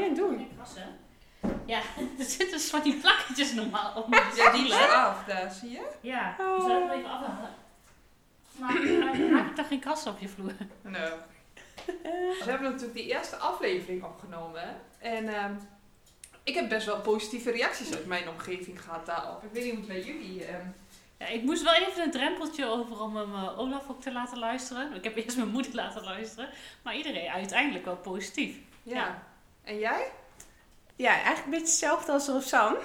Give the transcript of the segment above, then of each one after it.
ben je aan het doen? Ja, er zitten van die plakketjes normaal op. Ja, die is af, daar zie je. Ja, Oh. we zullen het even afhalen. Maar eh, maak ik toch geen krassen op je vloer? Nou. We hebben natuurlijk die eerste aflevering opgenomen. En ehm, ik heb best wel positieve reacties uit mijn omgeving gehad daarop. Ik weet niet hoe het bij jullie... ehm, Ja, ik moest wel even een drempeltje over om hem eh, Olaf ook te laten luisteren. Ik heb eerst mijn moeder laten luisteren. Maar iedereen uiteindelijk wel positief. ja. Ja. En jij? Ja, eigenlijk een beetje hetzelfde als Rosanne.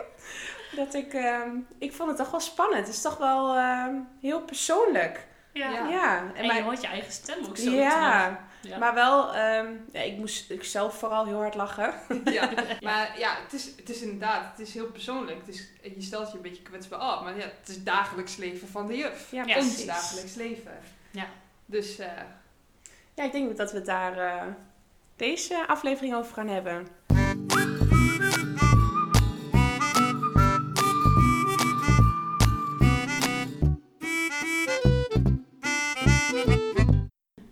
dat ik, ehm, ik vond het toch wel spannend. Het is toch wel ehm, heel persoonlijk. Ja. Ja. Ja, En je maar, hoort je eigen stem ook zo ja. Ja. maar wel, ehm, ja, ik moest ik zelf vooral heel hard lachen. Ja, maar ja, het is, het is inderdaad, het is heel persoonlijk. Het is, je stelt je een beetje kwetsbaar op, maar ja, het is dagelijks leven van de juf. Ja, Ons dagelijks leven. Ja. Dus eh, Ja, ik denk dat we het daar eh, deze aflevering over gaan hebben.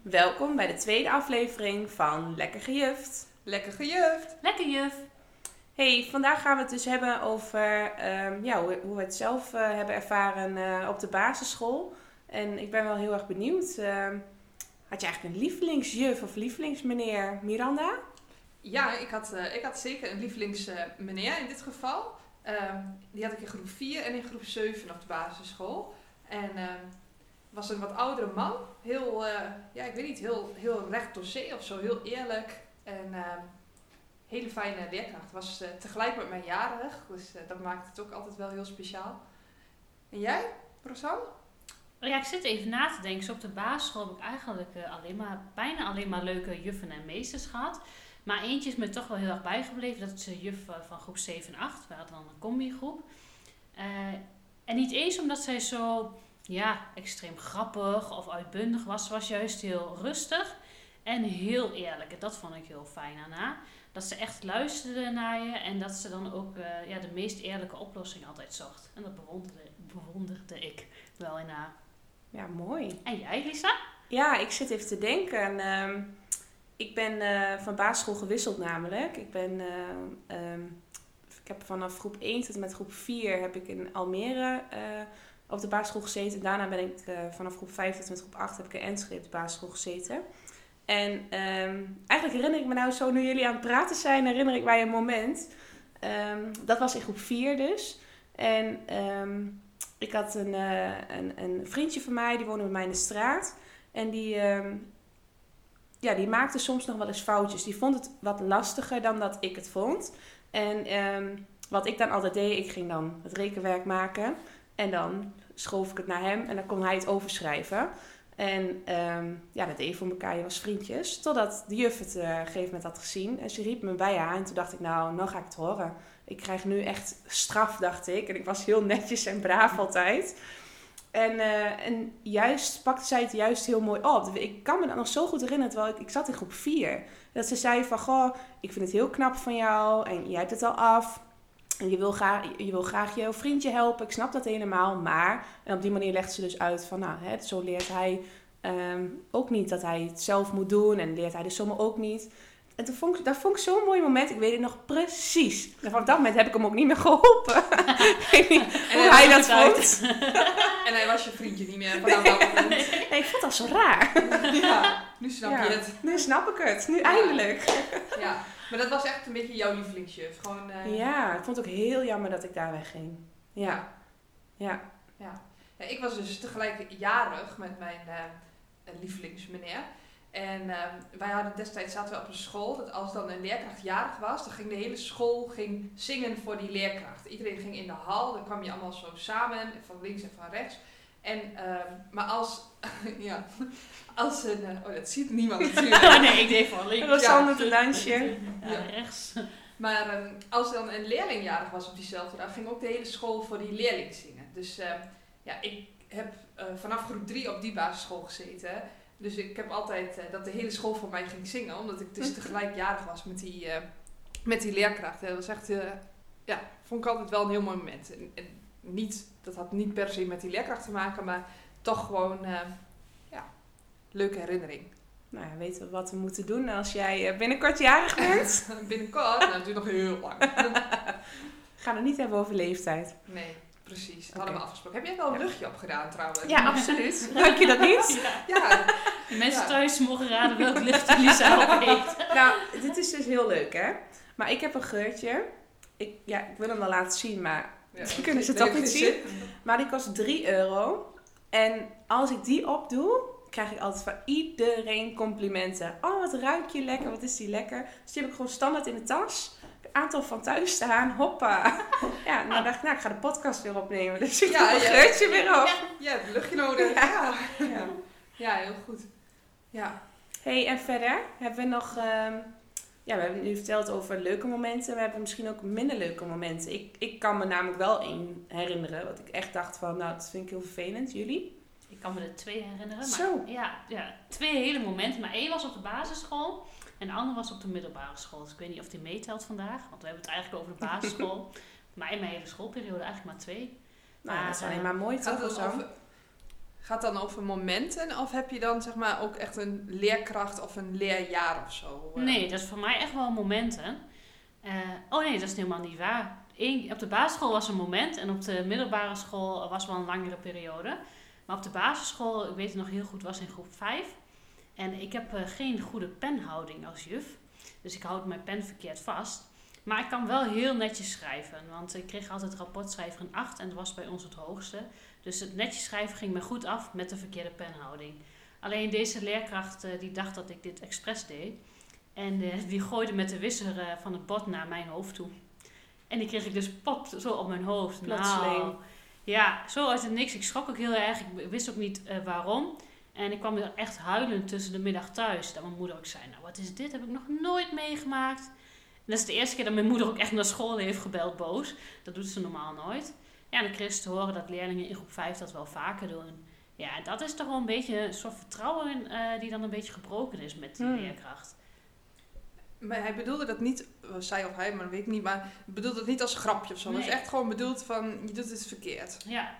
Welkom bij de tweede aflevering van Lekker Gejuft. lekker gejuft. Lekker juf. Hey, vandaag gaan we het dus hebben over ehm, ja, hoe, hoe we het zelf eh, hebben ervaren eh, op de basisschool. En ik ben wel heel erg benieuwd. ehm, had je eigenlijk een lievelingsjuf of lievelingsmeneer Miranda? Ja, ik had, eh, ik had zeker een lievelingsmeneer in dit geval. Ehm, die had ik in groep 4 en in groep 7 op de basisschool. En ehm, was een wat oudere man. Heel, eh, ja, ik weet niet, heel, heel recht door of zo. Heel eerlijk. En ehm, hele fijne leerkracht. Was eh, tegelijk met mij jarig. Dus dat maakt het ook altijd wel heel speciaal. En jij, Rosanne? Ja, ik zit even na te denken. Zo op de basisschool heb ik eigenlijk eh, alleen maar, bijna alleen maar leuke juffen en meesters gehad. Maar eentje is me toch wel heel erg bijgebleven. Dat is de juf eh, van groep 7 en 8. We hadden dan een combigroep. Eh en niet eens omdat zij zo ja, extreem grappig of uitbundig was. Ze was juist heel rustig en heel eerlijk. En dat vond ik heel fijn aan haar. Dat ze echt luisterde naar je en dat ze dan ook ja, de meest eerlijke oplossing altijd zocht. En dat bewonderde, bewonderde ik wel in haar. Ja, mooi. En jij, Lisa? Ja, ik zit even te denken. En, ehm, ik ben eh, van basisschool gewisseld namelijk. Ik ben... eh, ehm, ik heb vanaf groep 1 tot en met groep 4 heb ik in Almere eh, op de basisschool gezeten. Daarna ben ik vanaf groep 5 tot en met groep 8 heb ik in Enschede op de basisschool gezeten. En ehm, eigenlijk herinner ik me nou zo, nu jullie aan het praten zijn, herinner ik mij een moment. Dat was in groep 4 dus. En ik had een, eh, een, een vriendje van mij, die woonde bij mij in de straat. En die, ehm, ja, die maakte soms nog wel eens foutjes. Die vond het wat lastiger dan dat ik het vond. En ehm, wat ik dan altijd deed, ik ging dan het rekenwerk maken. En dan schoof ik het naar hem en dan kon hij het overschrijven. En ehm, ja, dat deed voor elkaar, je was vriendjes. Totdat de juf het eh, een gegeven moment had gezien. En ze riep me bij haar. En toen dacht ik, nou, nou ga ik het horen. Ik krijg nu echt straf, dacht ik. En ik was heel netjes en braaf altijd. En, eh, en juist pakte zij het juist heel mooi op. Ik kan me dat nog zo goed herinneren, terwijl ik, zat in groep 4. Dat ze zei van, goh, ik vind het heel knap van jou. En jij hebt het al af. En je wil, graag, je wil graag jouw vriendje helpen. Ik snap dat helemaal. Maar, en op die manier legt ze dus uit van, nou, hè, zo leert hij ehm, ook niet dat hij het zelf moet doen. En leert hij de sommen ook niet. En toen vond ik, dat vond ik zo'n mooi moment. Ik weet het nog precies. En vanaf dat moment heb ik hem ook niet meer geholpen. ik weet niet hoe hij dat vond. En hij was je vriendje niet meer vanaf dat moment. Nee, ik vond dat zo raar. Ja, nu snap Ja. je het. Nu snap ik het. Nu eindelijk. Ja, maar dat was echt een beetje jouw lievelingsjuf. Gewoon, eh, Ja, ik vond het ook heel jammer dat ik daar wegging. Ja. Ja. Ja. Ja, ik was dus tegelijk jarig met mijn eh, lievelingsmeneer. En ehm, wij hadden destijds zaten we op een school dat als dan een leerkracht jarig was, dan ging de hele school ging zingen voor die leerkracht. Iedereen ging in de hal, dan kwam je allemaal zo samen, van links en van rechts. En, ehm, maar als, ja, als een, eh, oh dat ziet niemand natuurlijk. Oh nee, ik deed van links. Rosanne met een dansje. Ja, rechts. Maar ehm, als dan een leerling jarig was op diezelfde dag, ging ook de hele school voor die leerling zingen. Dus ehm, ja, ik heb eh, vanaf groep 3 op die basisschool gezeten. Dus ik heb altijd eh, dat de hele school voor mij ging zingen, omdat ik dus tegelijk jarig was met die, eh, met die leerkracht. Dat was echt, eh, ja, vond ik altijd wel een heel mooi moment. En, en niet, dat had niet per se met die leerkracht te maken, maar toch gewoon, ja, leuke herinnering. nou ja, weten we wat we moeten doen als jij binnenkort jarig bent. Binnenkort, nou, duurt nog heel lang. We gaan het niet hebben over leeftijd. Nee, precies. Dat hadden we afgesproken. Heb jij wel een Ja. luchtje opgedaan trouwens? Ja, absoluut. Ruik je dat niet? Ja. Ja, De mensen Ja. thuis mogen raden welk licht Lisa op heeft. Nou, dit is dus heel leuk, hè? Maar ik heb een geurtje. Ik, ja, ik wil hem wel laten zien, maar Ja, Kunnen ze toch niet zien? Maar die kost 3 euro. En als ik die opdoe, krijg ik altijd van iedereen complimenten. Oh, wat ruik je lekker, wat is die lekker. Dus die heb ik gewoon standaard in de tas. Een aantal van thuis staan, hoppa. Ja, nou dacht ik, nou, ik ga de podcast weer opnemen. Dus ik Ja, doe mijn ja. geurtje weer op. Ja, het luchtje nodig. Ja. Ja. Ja. ja, heel goed. Ja. hey, en verder hebben we nog... ehm, ja, we hebben nu verteld over leuke momenten. We hebben misschien ook minder leuke momenten. Ik, ik kan me namelijk wel één herinneren. Wat ik echt dacht van, nou, dat vind ik heel vervelend. Jullie? Ik kan me er twee herinneren. Maar Zo. Ja, ja, twee hele momenten. Maar één was op de basisschool en de andere was op de middelbare school. Dus ik weet niet of die meetelt vandaag, want we hebben het eigenlijk over de basisschool. maar in mijn hele schoolperiode eigenlijk maar twee. Nou, Maar, dat is alleen eh, maar mooi, Gaat toch? over, gaat het dan over momenten of heb je dan zeg maar ook echt een leerkracht of een leerjaar of zo? eh? Nee, dat is voor mij echt wel momenten. Eh, oh nee, dat is helemaal niet waar. Eén, op de basisschool was een moment en op de middelbare school was wel een langere periode. Maar op de basisschool, ik weet het nog heel goed, was in groep 5. En ik heb eh, geen goede penhouding als juf. Dus ik houd mijn pen verkeerd vast. Maar ik kan wel heel netjes schrijven. Want ik kreeg altijd rapportschrijver een 8 en dat was bij ons het hoogste. Dus het netjes schrijven ging me goed af met de verkeerde penhouding. Alleen deze leerkracht eh, die dacht dat ik dit expres deed. En eh, die gooide met de wisser van het bord naar mijn hoofd toe. En die kreeg ik dus pop zo op mijn hoofd. Plotseling. Nou, ja, zo uit het niks. Ik schrok ook heel erg. Ik wist ook niet waarom. En ik kwam weer echt huilend tussen de middag thuis. Dat mijn moeder ook zei, nou wat is dit? Heb ik nog nooit meegemaakt. En dat is de eerste keer dat mijn moeder ook echt naar school heeft gebeld, boos. Dat doet ze normaal nooit. Ja, en dan kreeg ze te horen dat leerlingen in groep 5 dat wel vaker doen. Ja, en dat is toch wel een beetje een soort vertrouwen eh, die dan een beetje gebroken is met die Hmm. leerkracht. Maar hij bedoelde dat niet, zij of hij, maar dat weet ik niet, maar bedoelde het niet als grapje of zo. Het is Nee. echt gewoon bedoeld van, je doet het verkeerd. Ja,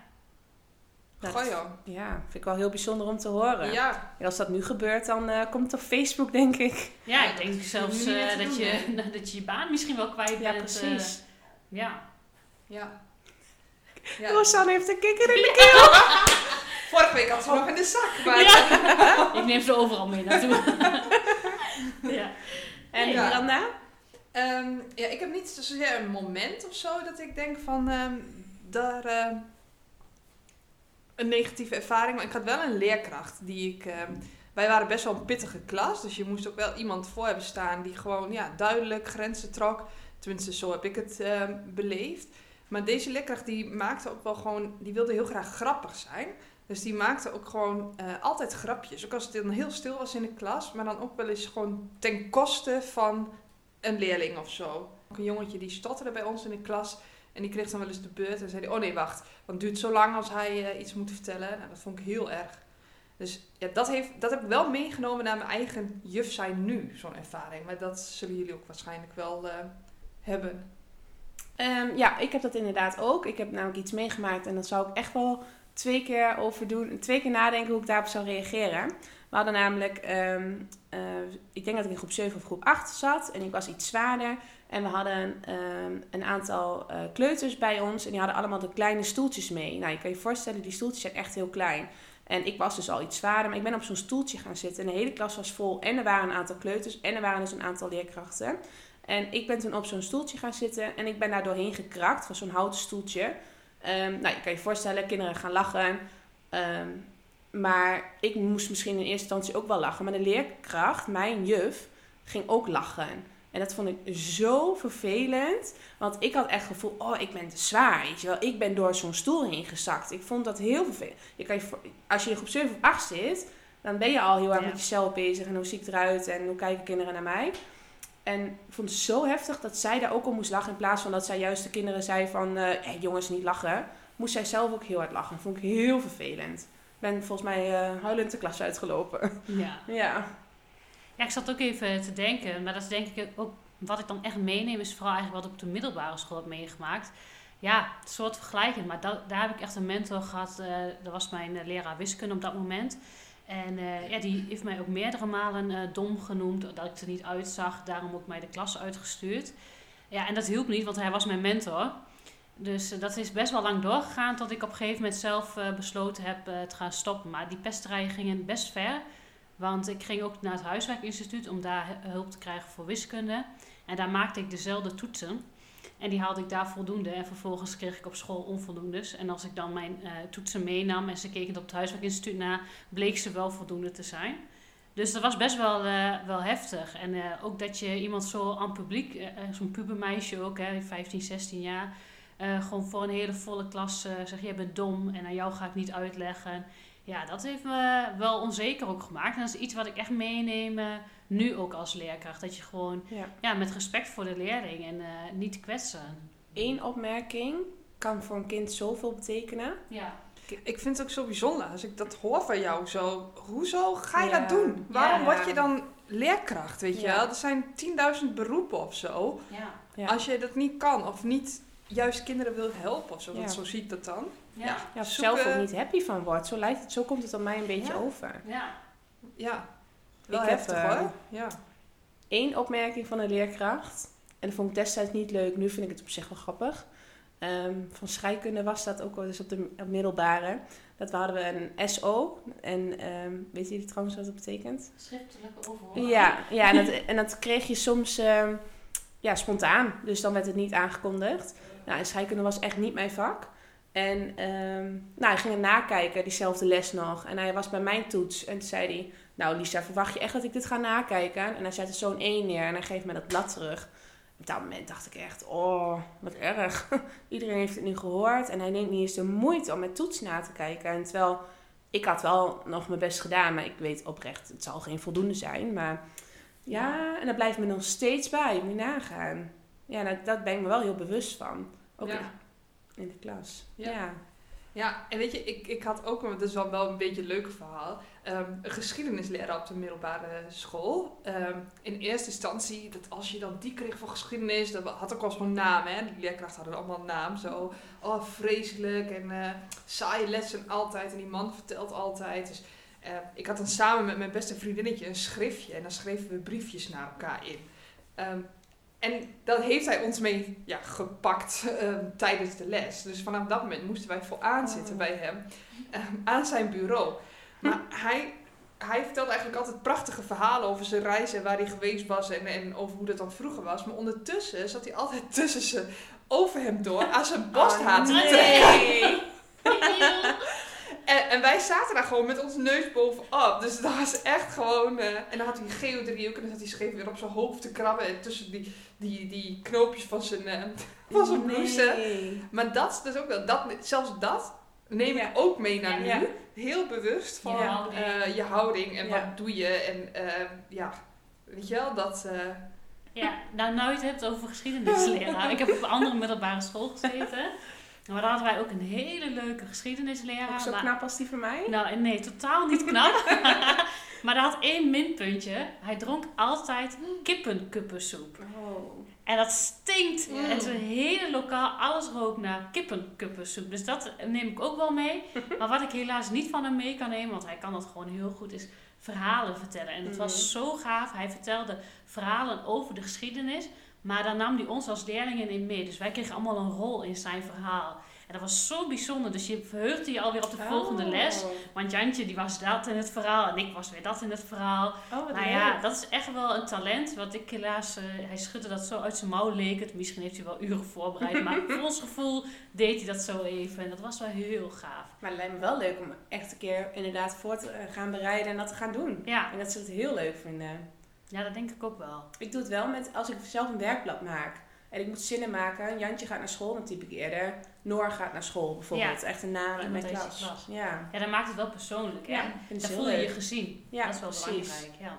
Dat- Goh. Ja, vind ik wel heel bijzonder om te horen. Ja, En als dat nu gebeurt, dan eh, komt het op Facebook, denk ik. ja Ja, ik denk zelfs eh, dat, doen, je, dat je je baan misschien wel kwijt Ja, bent. eh, precies. ja. ja. ja. Rosanne heeft een kikker in de keel. Vorige week had ze nog in de zak, maar... Ja. ik neem ze overal mee naartoe. ja. En. Ja. Miranda? Ehm, ja, ik heb niet zozeer een moment of zo dat ik denk van ehm, daar ehm, een negatieve ervaring. Maar ik had wel een leerkracht die ik. ehm, wij waren best wel een pittige klas, dus je moest ook wel iemand voor hebben staan die gewoon ja, duidelijk grenzen trok. Tenminste, zo heb ik het ehm, beleefd. Maar deze leerkracht die maakte ook wel gewoon, die wilde heel graag grappig zijn. Dus die maakte ook gewoon eh, altijd grapjes. Ook als het dan heel stil was in de klas, maar dan ook wel eens gewoon ten koste van een leerling of zo. Ook een jongetje die stotterde bij ons in de klas. En die kreeg dan wel eens de beurt en zei hij, oh nee, wacht. Want het duurt zo lang als hij eh, iets moet vertellen. Nou, dat vond ik heel erg. Dus ja, dat, heeft, dat heb ik wel meegenomen naar mijn eigen juf zijn nu, zo'n ervaring. Maar dat zullen jullie ook waarschijnlijk wel eh, hebben. Ehm, ja, ik heb dat inderdaad ook. Ik heb namelijk iets meegemaakt en dat zou ik echt wel twee keer over doen. Twee keer nadenken hoe ik daarop zou reageren. We hadden namelijk, ehm, eh, ik denk dat ik in groep 7 of groep 8 zat en ik was iets zwaarder. En we hadden ehm, een aantal eh, kleuters bij ons en die hadden allemaal de kleine stoeltjes mee. Nou, je kan je voorstellen, die stoeltjes zijn echt heel klein. En ik was dus al iets zwaarder, maar ik ben op zo'n stoeltje gaan zitten. En de hele klas was vol. En er waren een aantal kleuters en er waren dus een aantal leerkrachten. En ik ben toen op zo'n stoeltje gaan zitten en ik ben daar doorheen gekrakt van zo'n houten stoeltje. Ehm, nou, je kan je voorstellen, kinderen gaan lachen. Ehm, maar ik moest misschien in eerste instantie ook wel lachen. Maar de leerkracht, mijn juf, ging ook lachen. En dat vond ik zo vervelend. Want ik had echt het gevoel, oh, ik ben te zwaar. Weet je wel. Ik ben door zo'n stoel heen gezakt. Ik vond dat heel vervelend. Je kan je als je in groep 7 of 8 zit, dan ben je al heel erg Ja. met jezelf bezig. En hoe zie ik eruit en hoe kijken kinderen naar mij. En ik vond het zo heftig dat zij daar ook om moest lachen. In plaats van dat zij juist de kinderen zei van... eh, "Hé, jongens, niet lachen. Moest zij zelf ook heel hard lachen. Dat vond ik heel vervelend. Ben volgens mij eh, huilend de klas uitgelopen. Ja. ja. ja, ik zat ook even te denken, maar dat is denk ik ook wat ik dan echt meeneem, is vooral eigenlijk wat ik op de middelbare school heb meegemaakt. Ja, een soort vergelijkend, maar da- daar heb ik echt een mentor gehad. eh dat was mijn eh, leraar wiskunde op dat moment. En ja, die heeft mij ook meerdere malen dom genoemd, dat ik er niet uitzag. Daarom ook mij de klas uitgestuurd. Ja, en dat hielp niet, want hij was mijn mentor. Dus eh, dat is best wel lang doorgegaan tot ik op een gegeven moment zelf eh, besloten heb eh, te gaan stoppen. Maar die pesterijen gingen best ver. Want ik ging ook naar het huiswerkinstituut om daar hulp te krijgen voor wiskunde. En daar maakte ik dezelfde toetsen. En die haalde ik daar voldoende. En vervolgens kreeg ik op school onvoldoendes. En als ik dan mijn toetsen meenam en ze keken op het huiswerkinstituut na, bleek ze wel voldoende te zijn. Dus dat was best wel, wel heftig. En ook dat je iemand zo aan publiek, zo'n pubermeisje ook, hè, 15, 16 jaar, eh, gewoon voor een hele volle klas eh zeg jij bent dom en aan jou ga ik niet uitleggen. Ja, dat heeft me wel onzeker ook gemaakt. En dat is iets wat ik echt meeneem eh, nu ook als leerkracht. Dat je gewoon Ja. ja, met respect voor de leerling en eh, niet kwetsen. Eén opmerking kan voor een kind zoveel betekenen. Ja. Ik vind het ook zo bijzonder als ik dat hoor van jou. Zo, hoezo ga je Ja. dat doen? Waarom Ja. word je dan leerkracht? Weet je Ja. wel? Er zijn 10.000 beroepen of zo. Ja. Ja. Als je dat niet kan of niet juist kinderen wilt helpen of zo. Want Ja. zo zie ik dat dan. Ja. Ja. Ja, of Zoeken- zelf ook niet happy van wordt. Zo, lijkt het, zo komt het op mij een beetje Ja. over. Ja. Ja. Wel Ik heb, heftig eh, hoor. Ja. Eén opmerking van een leerkracht. En dat vond ik destijds niet leuk. Nu vind ik het op zich wel grappig. Ehm, van scheikunde was dat ook wel eens op de op middelbare. Dat we hadden we een SO. En ehm, weet jullie trouwens wat dat betekent? Schriftelijke overhoor. Ja, ja en, dat, en dat kreeg je soms ehm, ja, spontaan. Dus dan werd het niet aangekondigd. Nou, en scheikunde was echt niet mijn vak. En ehm, nou, hij ging het nakijken, diezelfde les nog. En hij was bij mijn toets. En toen zei hij, nou Lisa, verwacht je echt dat ik dit ga nakijken? En hij zette zo'n 1 neer en hij geeft me dat blad terug. Op dat moment dacht ik echt, oh, wat erg. Iedereen heeft het nu gehoord. En hij neemt niet eens de moeite om mijn toets na te kijken. En terwijl, ik had wel nog mijn best gedaan. Maar ik weet oprecht, het zal geen voldoende zijn. Maar ja, en dat blijft me nog steeds bij. Moet nagaan. Ja, dat, dat ben ik me wel heel bewust van. Ook Ja. in, de klas. Ja. Ja. Ja, en weet je, ik, ik had ook, een- dat is wel, wel een beetje een leuk verhaal, ehm, een geschiedenisleraar op de middelbare school. Ehm, in eerste instantie, dat als je dan die kreeg voor geschiedenis, dat had ook wel zo'n naam, hè. Die leerkrachten hadden allemaal een naam, zo, oh, vreselijk en eh saaie lessen altijd en die man vertelt altijd. Dus eh, ik had dan samen met mijn beste vriendinnetje een schriftje en dan schreven we briefjes naar elkaar in. Ehm, en dat heeft hij ons mee ja, gepakt ehm, tijdens de les. Dus vanaf dat moment moesten wij vooraan zitten Oh. bij hem. ehm, aan zijn bureau. Maar hij, hij vertelde eigenlijk altijd prachtige verhalen over zijn reizen, waar hij geweest was en, en over hoe dat dan vroeger was. Maar ondertussen zat hij altijd tussen ze over hem door aan zijn borsthaar te Oh, trekken. nee. En, en wij zaten daar gewoon met ons neus bovenop. Dus dat was echt gewoon... eh, en dan had hij een geodriehoek en dan zat hij scheef weer op zijn hoofd te krabben. En tussen die, die, die knoopjes van zijn, eh, van zijn blouse. Nee. Maar dat is dus ook wel... Dat, zelfs dat neem Ja. ik ook mee naar Ja. nu. Heel bewust van Je houding. eh, je houding en Ja. wat doe je. En ja, weet je wel, dat... eh, Ja, nou, nou je het hebt over geschiedenisleraar. ik heb op een andere middelbare school gezeten. Maar daar hadden wij ook een hele leuke geschiedenisleraar. Ook zo maar- knap als die van mij? Nou, nee, totaal niet knap. maar dat had één minpuntje. Hij dronk altijd kippenkuppensoep. Oh. En dat stinkt. Mm. En zijn hele lokaal, alles rook naar kippenkuppensoep. Dus dat neem ik ook wel mee. maar wat ik helaas niet van hem mee kan nemen, want hij kan dat gewoon heel goed, is verhalen vertellen. En het was Mhm. zo gaaf. Hij vertelde verhalen over de geschiedenis. Maar dan nam hij ons als leerlingen in mee. Dus wij kregen allemaal een rol in zijn verhaal. En dat was zo bijzonder. Dus je verheugde je alweer op de volgende Oh. les. Want Jantje die was dat in het verhaal en ik was weer dat in het verhaal. Oh, Nou leuk. ja, dat is echt wel een talent. Wat ik helaas, eh, hij schudde dat zo uit zijn mouw leek het. Misschien heeft hij wel uren voorbereid. maar voor ons gevoel deed hij dat zo even. En dat was wel heel gaaf. Maar het lijkt me wel leuk om echt een keer inderdaad voor te gaan bereiden en dat te gaan doen. Ja, En dat ze het heel leuk vinden. Ja dat denk ik ook wel. Ik doe het wel met als ik zelf een werkblad maak. En ik moet zinnen maken. Jantje gaat naar school, dan typ ik eerder. Noor gaat naar school bijvoorbeeld. Echt een naam in mijn klas. klas. Ja. Ja, dan maakt het wel persoonlijk. Hè? Ja, Dan voel je je gezien. Ja, dat is wel precies. belangrijk. Ja.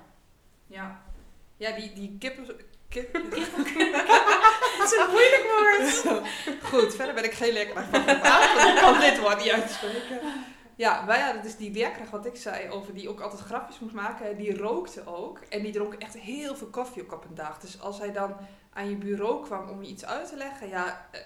ja. ja, die, die kippen... Kip, Het is een moeilijk woord. Goed, verder ben ik geen leerkracht van ik kan dit woord niet uitspreken. Ja, wij hadden dus die leerkracht wat ik zei over die ook altijd grapjes moest maken, die rookte ook. En die dronk echt heel veel koffie ook op een dag. Dus als hij dan aan je bureau kwam om je iets uit te leggen, ja, eh,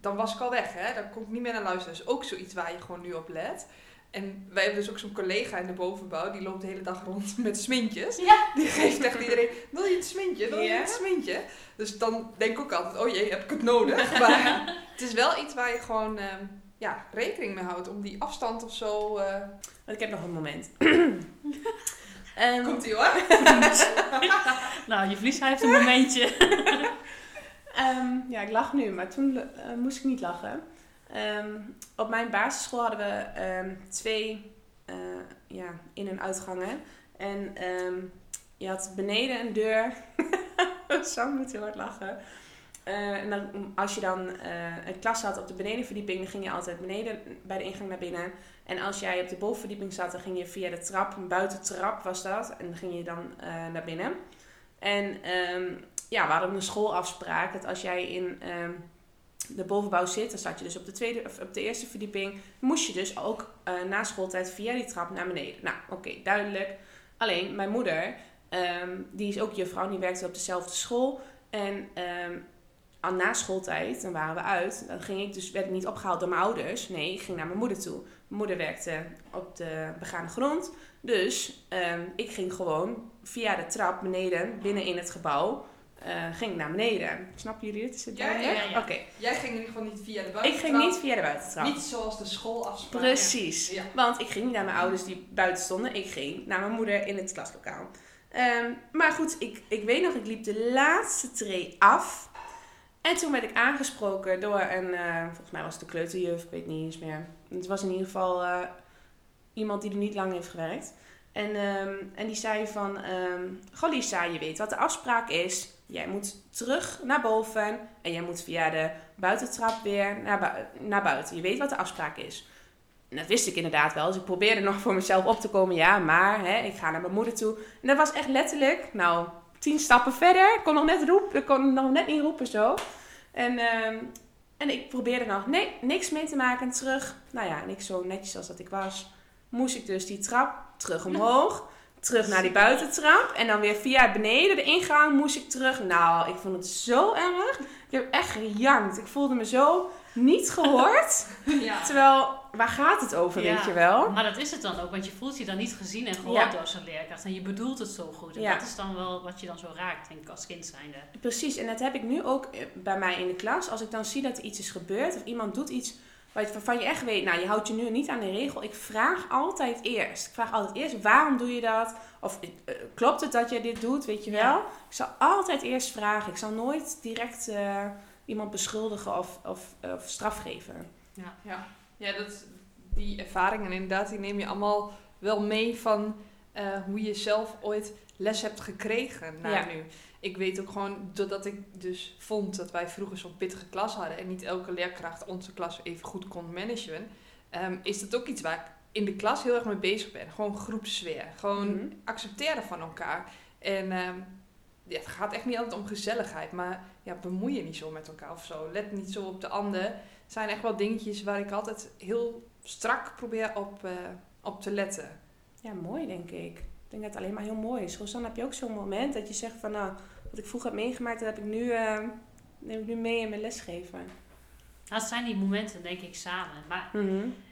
dan was ik al weg, hè. Dan kon ik niet meer naar luisteren. Dus ook zoiets waar je gewoon nu op let. En wij hebben dus ook zo'n collega in de bovenbouw, die loopt de hele dag rond met smintjes. Ja. Die geeft tegen iedereen, wil je een smintje? Wil je een smintje? Dus dan denk ik ook altijd, oh jee, heb ik het nodig? Maar het is wel iets waar je gewoon ehm, ja, rekening mee houdt, om die afstand of zo... Want ik heb nog een moment. Ehm, Komt ie hoor. Nou, je verlies heeft een momentje. Ehm, ja, ik lach nu, maar toen eh, moest ik niet lachen. Ehm, op mijn basisschool hadden we twee eh, ja, in- en uitgangen. En je had beneden een deur. Sam moet heel hard lachen. Eh, en dan, als je dan eh, een klas had op de benedenverdieping, dan ging je altijd beneden bij de ingang naar binnen. En als jij op de bovenverdieping zat, dan ging je via de trap, een buitentrap was dat, en dan ging je dan eh, naar binnen. En ehm, ja, we hadden een schoolafspraak dat als jij in ehm, de bovenbouw zit, dan zat je dus op de, tweede, of op de eerste verdieping, moest je dus ook na schooltijd via die trap naar beneden. Nou, oké, duidelijk. Alleen, mijn moeder, ehm, die is ook juffrouw, die werkte op dezelfde school. En aan na schooltijd, dan waren we uit, dan ging ik dus, werd ik niet opgehaald door mijn ouders. Nee, ik ging naar mijn moeder toe. Mijn moeder werkte op de begane grond. Dus ehm, ik ging gewoon via de trap beneden, binnen in het gebouw, eh, ging ik naar beneden. Snappen jullie dit? Is het Ja, ja, ja. Oké. Jij ging in ieder geval niet via de Ik buitentrap. ging niet via de buitentrap. Niet zoals de schoolafspraak. Precies. Ja. Want ik ging niet naar mijn ouders die buiten stonden. Ik ging naar mijn moeder in het klaslokaal. Ehm, maar goed, ik, ik weet nog, ik liep de laatste tree af. En toen werd ik aangesproken door een, eh, volgens mij was het de kleuterjuf, ik weet niet eens meer. Het was in ieder geval eh, iemand die er niet lang heeft gewerkt. En, ehm, en die zei van, ehm goh je weet wat de afspraak is. Jij moet terug naar boven en jij moet via de buitentrap weer naar, naar buiten. Je weet wat de afspraak is. En dat wist ik inderdaad wel. Dus ik probeerde nog voor mezelf op te komen. Ja, maar hè, ik ga naar mijn moeder toe. En dat was echt letterlijk, nou, tien stappen verder. Ik kon nog net, roepen, ik kon nog net niet roepen zo. En, ehm, en ik probeerde nog nee, niks mee te maken. Terug, nou ja, en ik zo netjes als dat ik was, moest ik dus die trap terug omhoog. Terug naar die buitentrap. En dan weer via beneden de ingang moest ik terug. Nou, ik vond het zo erg. Ik heb echt gejankt. Ik voelde me zo niet gehoord. Ja. Terwijl, waar gaat het over, Ja. weet je wel? Maar dat is het dan ook, want je voelt je dan niet gezien en gehoord Ja. door zo'n leerkracht. En je bedoelt het zo goed. En Ja. dat is dan wel wat je dan zo raakt, denk ik, als kind zijnde. Precies, en dat heb ik nu ook eh, bij mij in de klas. Als ik dan zie dat er iets is gebeurd of iemand doet iets waarvan je echt weet, nou je houdt je nu niet aan de regel. Ik vraag altijd eerst. Ik vraag altijd eerst, waarom doe je dat? Of eh, klopt het dat je dit doet, weet je wel? Ja. Ik zal altijd eerst vragen. Ik zal nooit direct eh, iemand beschuldigen of, of, of straf geven. Ja, ja dat, die ervaringen inderdaad, die neem je allemaal wel mee van eh, hoe je zelf ooit les hebt gekregen naar Ja. nu. Ik weet ook gewoon, doordat ik dus vond dat wij vroeger zo'n pittige klas hadden en niet elke leerkracht onze klas even goed kon managen, ehm, is dat ook iets waar ik in de klas heel erg mee bezig ben. Gewoon groepsfeer. Gewoon Mhm. accepteren van elkaar. En ehm, ja, het gaat echt niet altijd om gezelligheid, maar ja, bemoei je niet zo met elkaar of zo. Let niet zo op de ander. Het zijn echt wel dingetjes waar ik altijd heel strak probeer op, eh, op te letten. Ja, mooi denk ik. Ik denk dat het alleen maar heel mooi is. Rosanne, heb je ook zo'n moment dat je zegt van nou, wat ik vroeger heb meegemaakt, dat heb ik nu, eh, neem ik nu mee in mijn lesgeven. Dat zijn die momenten, denk ik, samen. Maar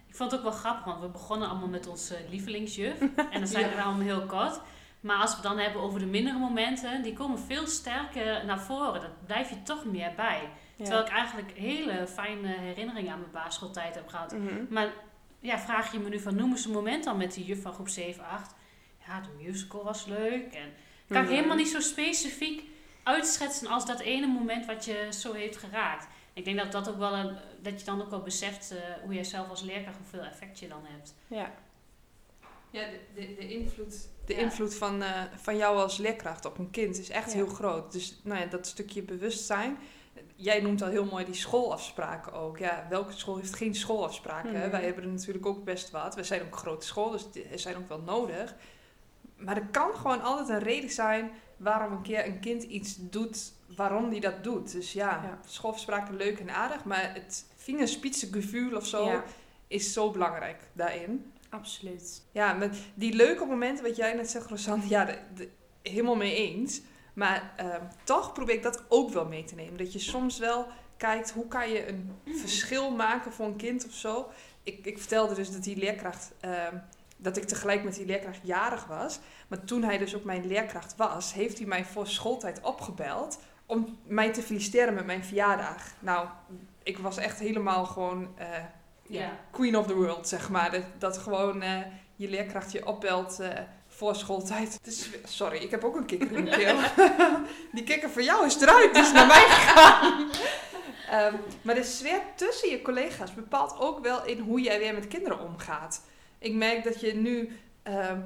ik vond het ook wel grappig, want we begonnen allemaal met onze lievelingsjuf. En dan zijn Ja. we allemaal heel kort. Maar als we het dan hebben over de mindere momenten, die komen veel sterker naar voren. Dat blijf je toch meer bij. Ja. Terwijl ik eigenlijk hele fijne herinneringen aan mijn basisschooltijd heb gehad. Mhm. Maar ja, vraag je me nu van, noem eens een moment dan met die juf van groep 7, 8. Ja, de musical was leuk. En kan ik Mhm. helemaal niet zo specifiek uitschetsen als dat ene moment wat je zo heeft geraakt. Ik denk dat dat ook wel een, dat je dan ook wel beseft eh, hoe jij zelf als leerkracht hoeveel effect je dan hebt. Ja. Ja, de, de, de invloed, de Ja. invloed van, eh, van jou als leerkracht op een kind is echt Ja. heel groot. Dus nou ja, dat stukje bewustzijn. Jij noemt al heel mooi die schoolafspraken ook. Ja, welke school heeft geen schoolafspraken? hè? Mhm. Wij hebben er natuurlijk ook best wat. We zijn ook een grote school, dus die zijn ook wel nodig. Maar er kan gewoon altijd een reden zijn waarom een keer een kind iets doet, waarom die dat doet. Dus ja, Ja. schoolafspraken leuk en aardig, maar het vingerspitsengevoel of zo Ja, is zo belangrijk daarin. absoluut. Ja, met die leuke momenten, wat jij net zegt, Rosanne, ja, de, de- helemaal mee eens. Maar ehm, toch probeer ik dat ook wel mee te nemen. Dat je soms wel kijkt, hoe kan je een verschil maken voor een kind of zo. ik, ik vertelde dus dat die leerkracht, ehm, dat ik tegelijk met die leerkracht jarig was. Maar toen hij dus ook mijn leerkracht was, heeft hij mij voor schooltijd opgebeld om mij te feliciteren met mijn verjaardag. Nou, ik was echt helemaal gewoon eh, queen of the world, zeg maar. Dat, dat gewoon eh, je leerkracht je opbelt eh, voor schooltijd. Sorry, ik heb ook een kikker in mijn keel. Die kikker van jou is eruit, die is naar mij gegaan. Ehm, maar de sfeer tussen je collega's bepaalt ook wel in hoe jij weer met kinderen omgaat. Ik merk dat je nu, ehm,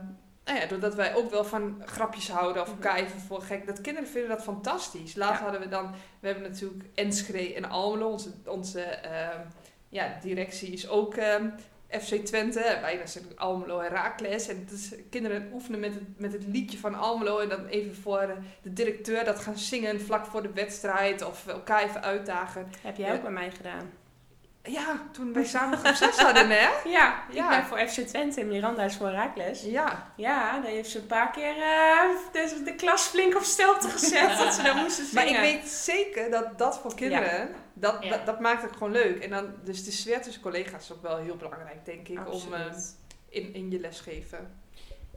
nou ja, doordat wij ook wel van grapjes houden of elkaar even voor gek, dat kinderen vinden dat fantastisch. Laatst Ja. hadden we dan, we hebben natuurlijk Enschede en Almelo, onze, onze ehm, ja, directie is ook ehm, FC Twente. Wij zijn Almelo en Raakles. En is, kinderen oefenen met het, met het liedje van Almelo. En dan even voor eh, de directeur dat gaan zingen vlak voor de wedstrijd. Of elkaar even uitdagen. Heb jij ook bij mij gedaan? Ja, toen wij samen groep 6 hadden, hè? Ja, ik Ja. ben voor FC Twente en Miranda is voor Raakles. Ja. Ja, daar heeft ze een paar keer eh, de, de klas flink op stelte gezet dat ze daar moesten Maar zingen. ik weet zeker dat dat voor kinderen, dat, Ja. dat, dat maakt het gewoon leuk. En dan, dus de sfeer tussen collega's is ook wel heel belangrijk, denk ik, om eh, in, in je lesgeven.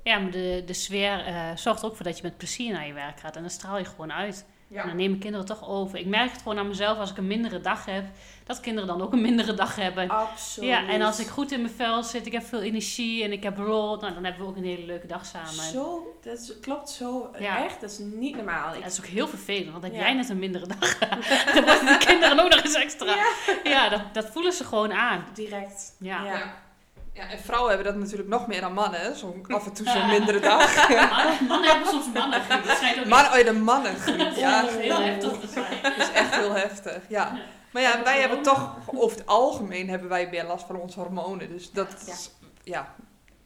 Ja, maar de, de sfeer eh, zorgt ook voor dat je met plezier naar je werk gaat. En dan straal je gewoon uit. En dan nemen kinderen toch over. Ik merk het gewoon aan mezelf als ik een mindere dag heb. Dat kinderen dan ook een mindere dag hebben. Absoluut. Ja, en als ik goed in mijn vel zit, ik heb veel energie en ik heb lol. Nou, dan hebben we ook een hele leuke dag samen. Zo, dat is- klopt zo. Ja. Echt, dat is niet normaal. Ja, Ik, dat is ook heel vervelend, want heb Ja. jij net een mindere dag, dan worden de kinderen ook nog eens extra. Ja. Ja, dat, dat voelen ze gewoon aan. direct. Ja. Ja. Ja. ja, en vrouwen hebben dat natuurlijk nog meer dan mannen. Zo af en toe zo'n mindere dag. Mannen, mannen hebben soms mannen. Dat oh, de mannengriep. Ja, echt heel heftig te zijn. dat is echt heel heftig. Ja. Maar ja, wij hebben toch, over het algemeen hebben wij meer last van onze hormonen. Dus dat is, ja,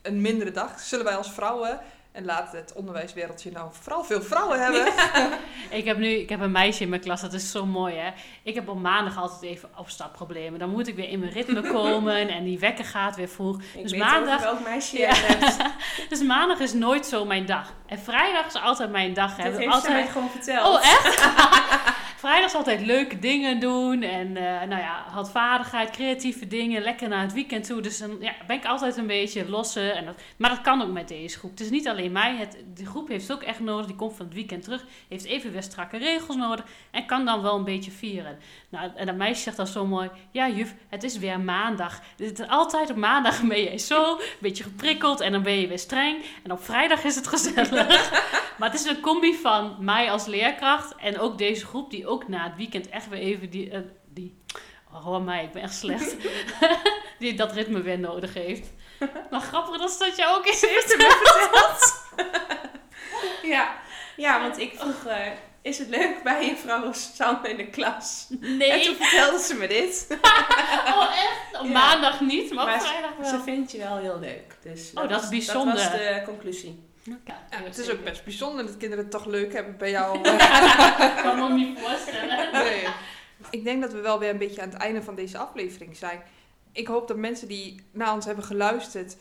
een mindere dag. Zullen wij als vrouwen, en laat het onderwijswereldje nou vooral veel vrouwen hebben. Ik heb nu ik heb een meisje in mijn klas, dat is zo mooi hè. Ik heb op maandag altijd even opstapproblemen. Dan moet ik weer in mijn ritme komen en die wekker gaat weer vroeg. Ik Dus weet maandag- welk meisje Ja. je het hebt. Dus maandag is nooit zo mijn dag. En vrijdag is altijd mijn dag. Hè. Dit heeft altijd... ze mij gewoon verteld. Oh, echt? Vrijdag is altijd leuke dingen doen. En eh, nou ja, handvaardigheid, creatieve dingen. Lekker naar het weekend toe. Dus dan ja, ben ik altijd een beetje losse. En dat, maar dat kan ook met deze groep. Het is niet alleen mij. Het, de groep heeft het ook echt nodig. Die komt van het weekend terug. Heeft even weer strakke regels nodig. En kan dan wel een beetje vieren. Nou, en dat meisje zegt dan zo mooi. Ja juf, het is weer maandag. Het is altijd op maandag ben je zo. Een beetje geprikkeld. En dan ben je weer streng. En op vrijdag is het gezellig. Maar het is een combi van mij als leerkracht en ook deze groep die ook na het weekend echt weer even die, eh, die oh, hoor mij, ik ben echt slecht, die dat ritme weer nodig heeft. Maar grappig dat dat je ook eens heeft Ja. ja, want ik vroeg, eh, is het leuk bij je vrouw Sam in de klas? En toen Nee, vertelde ze me dit. oh echt? Op Ja. maandag niet, maar, vrijdag wel. Ze vindt je wel heel leuk. Dus Oh, dat is was- bijzonder. Dat was de conclusie. Het is ook best bijzonder dat kinderen het toch leuk hebben bij jou. Ik kan me niet voorstellen. Nee. Ik denk dat we wel weer een beetje aan het einde van deze aflevering zijn. Ik hoop dat mensen die naar ons hebben geluisterd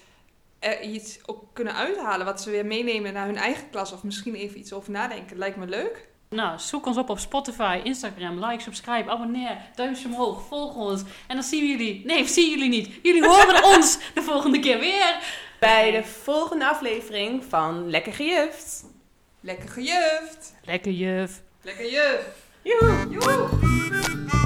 er iets ook kunnen uithalen. Wat ze weer meenemen naar hun eigen klas. Of misschien even iets over nadenken. Lijkt me leuk. Nou, zoek ons op op Spotify, Instagram, like, subscribe, abonneer, duimpje omhoog, volg ons. En dan zien we jullie, nee, zien jullie niet. Jullie horen ons de volgende keer weer. Bij de volgende aflevering van Lekker Gejuft. Lekker gejuft. Lekker juf. Lekker juf. Joehoe! Joe.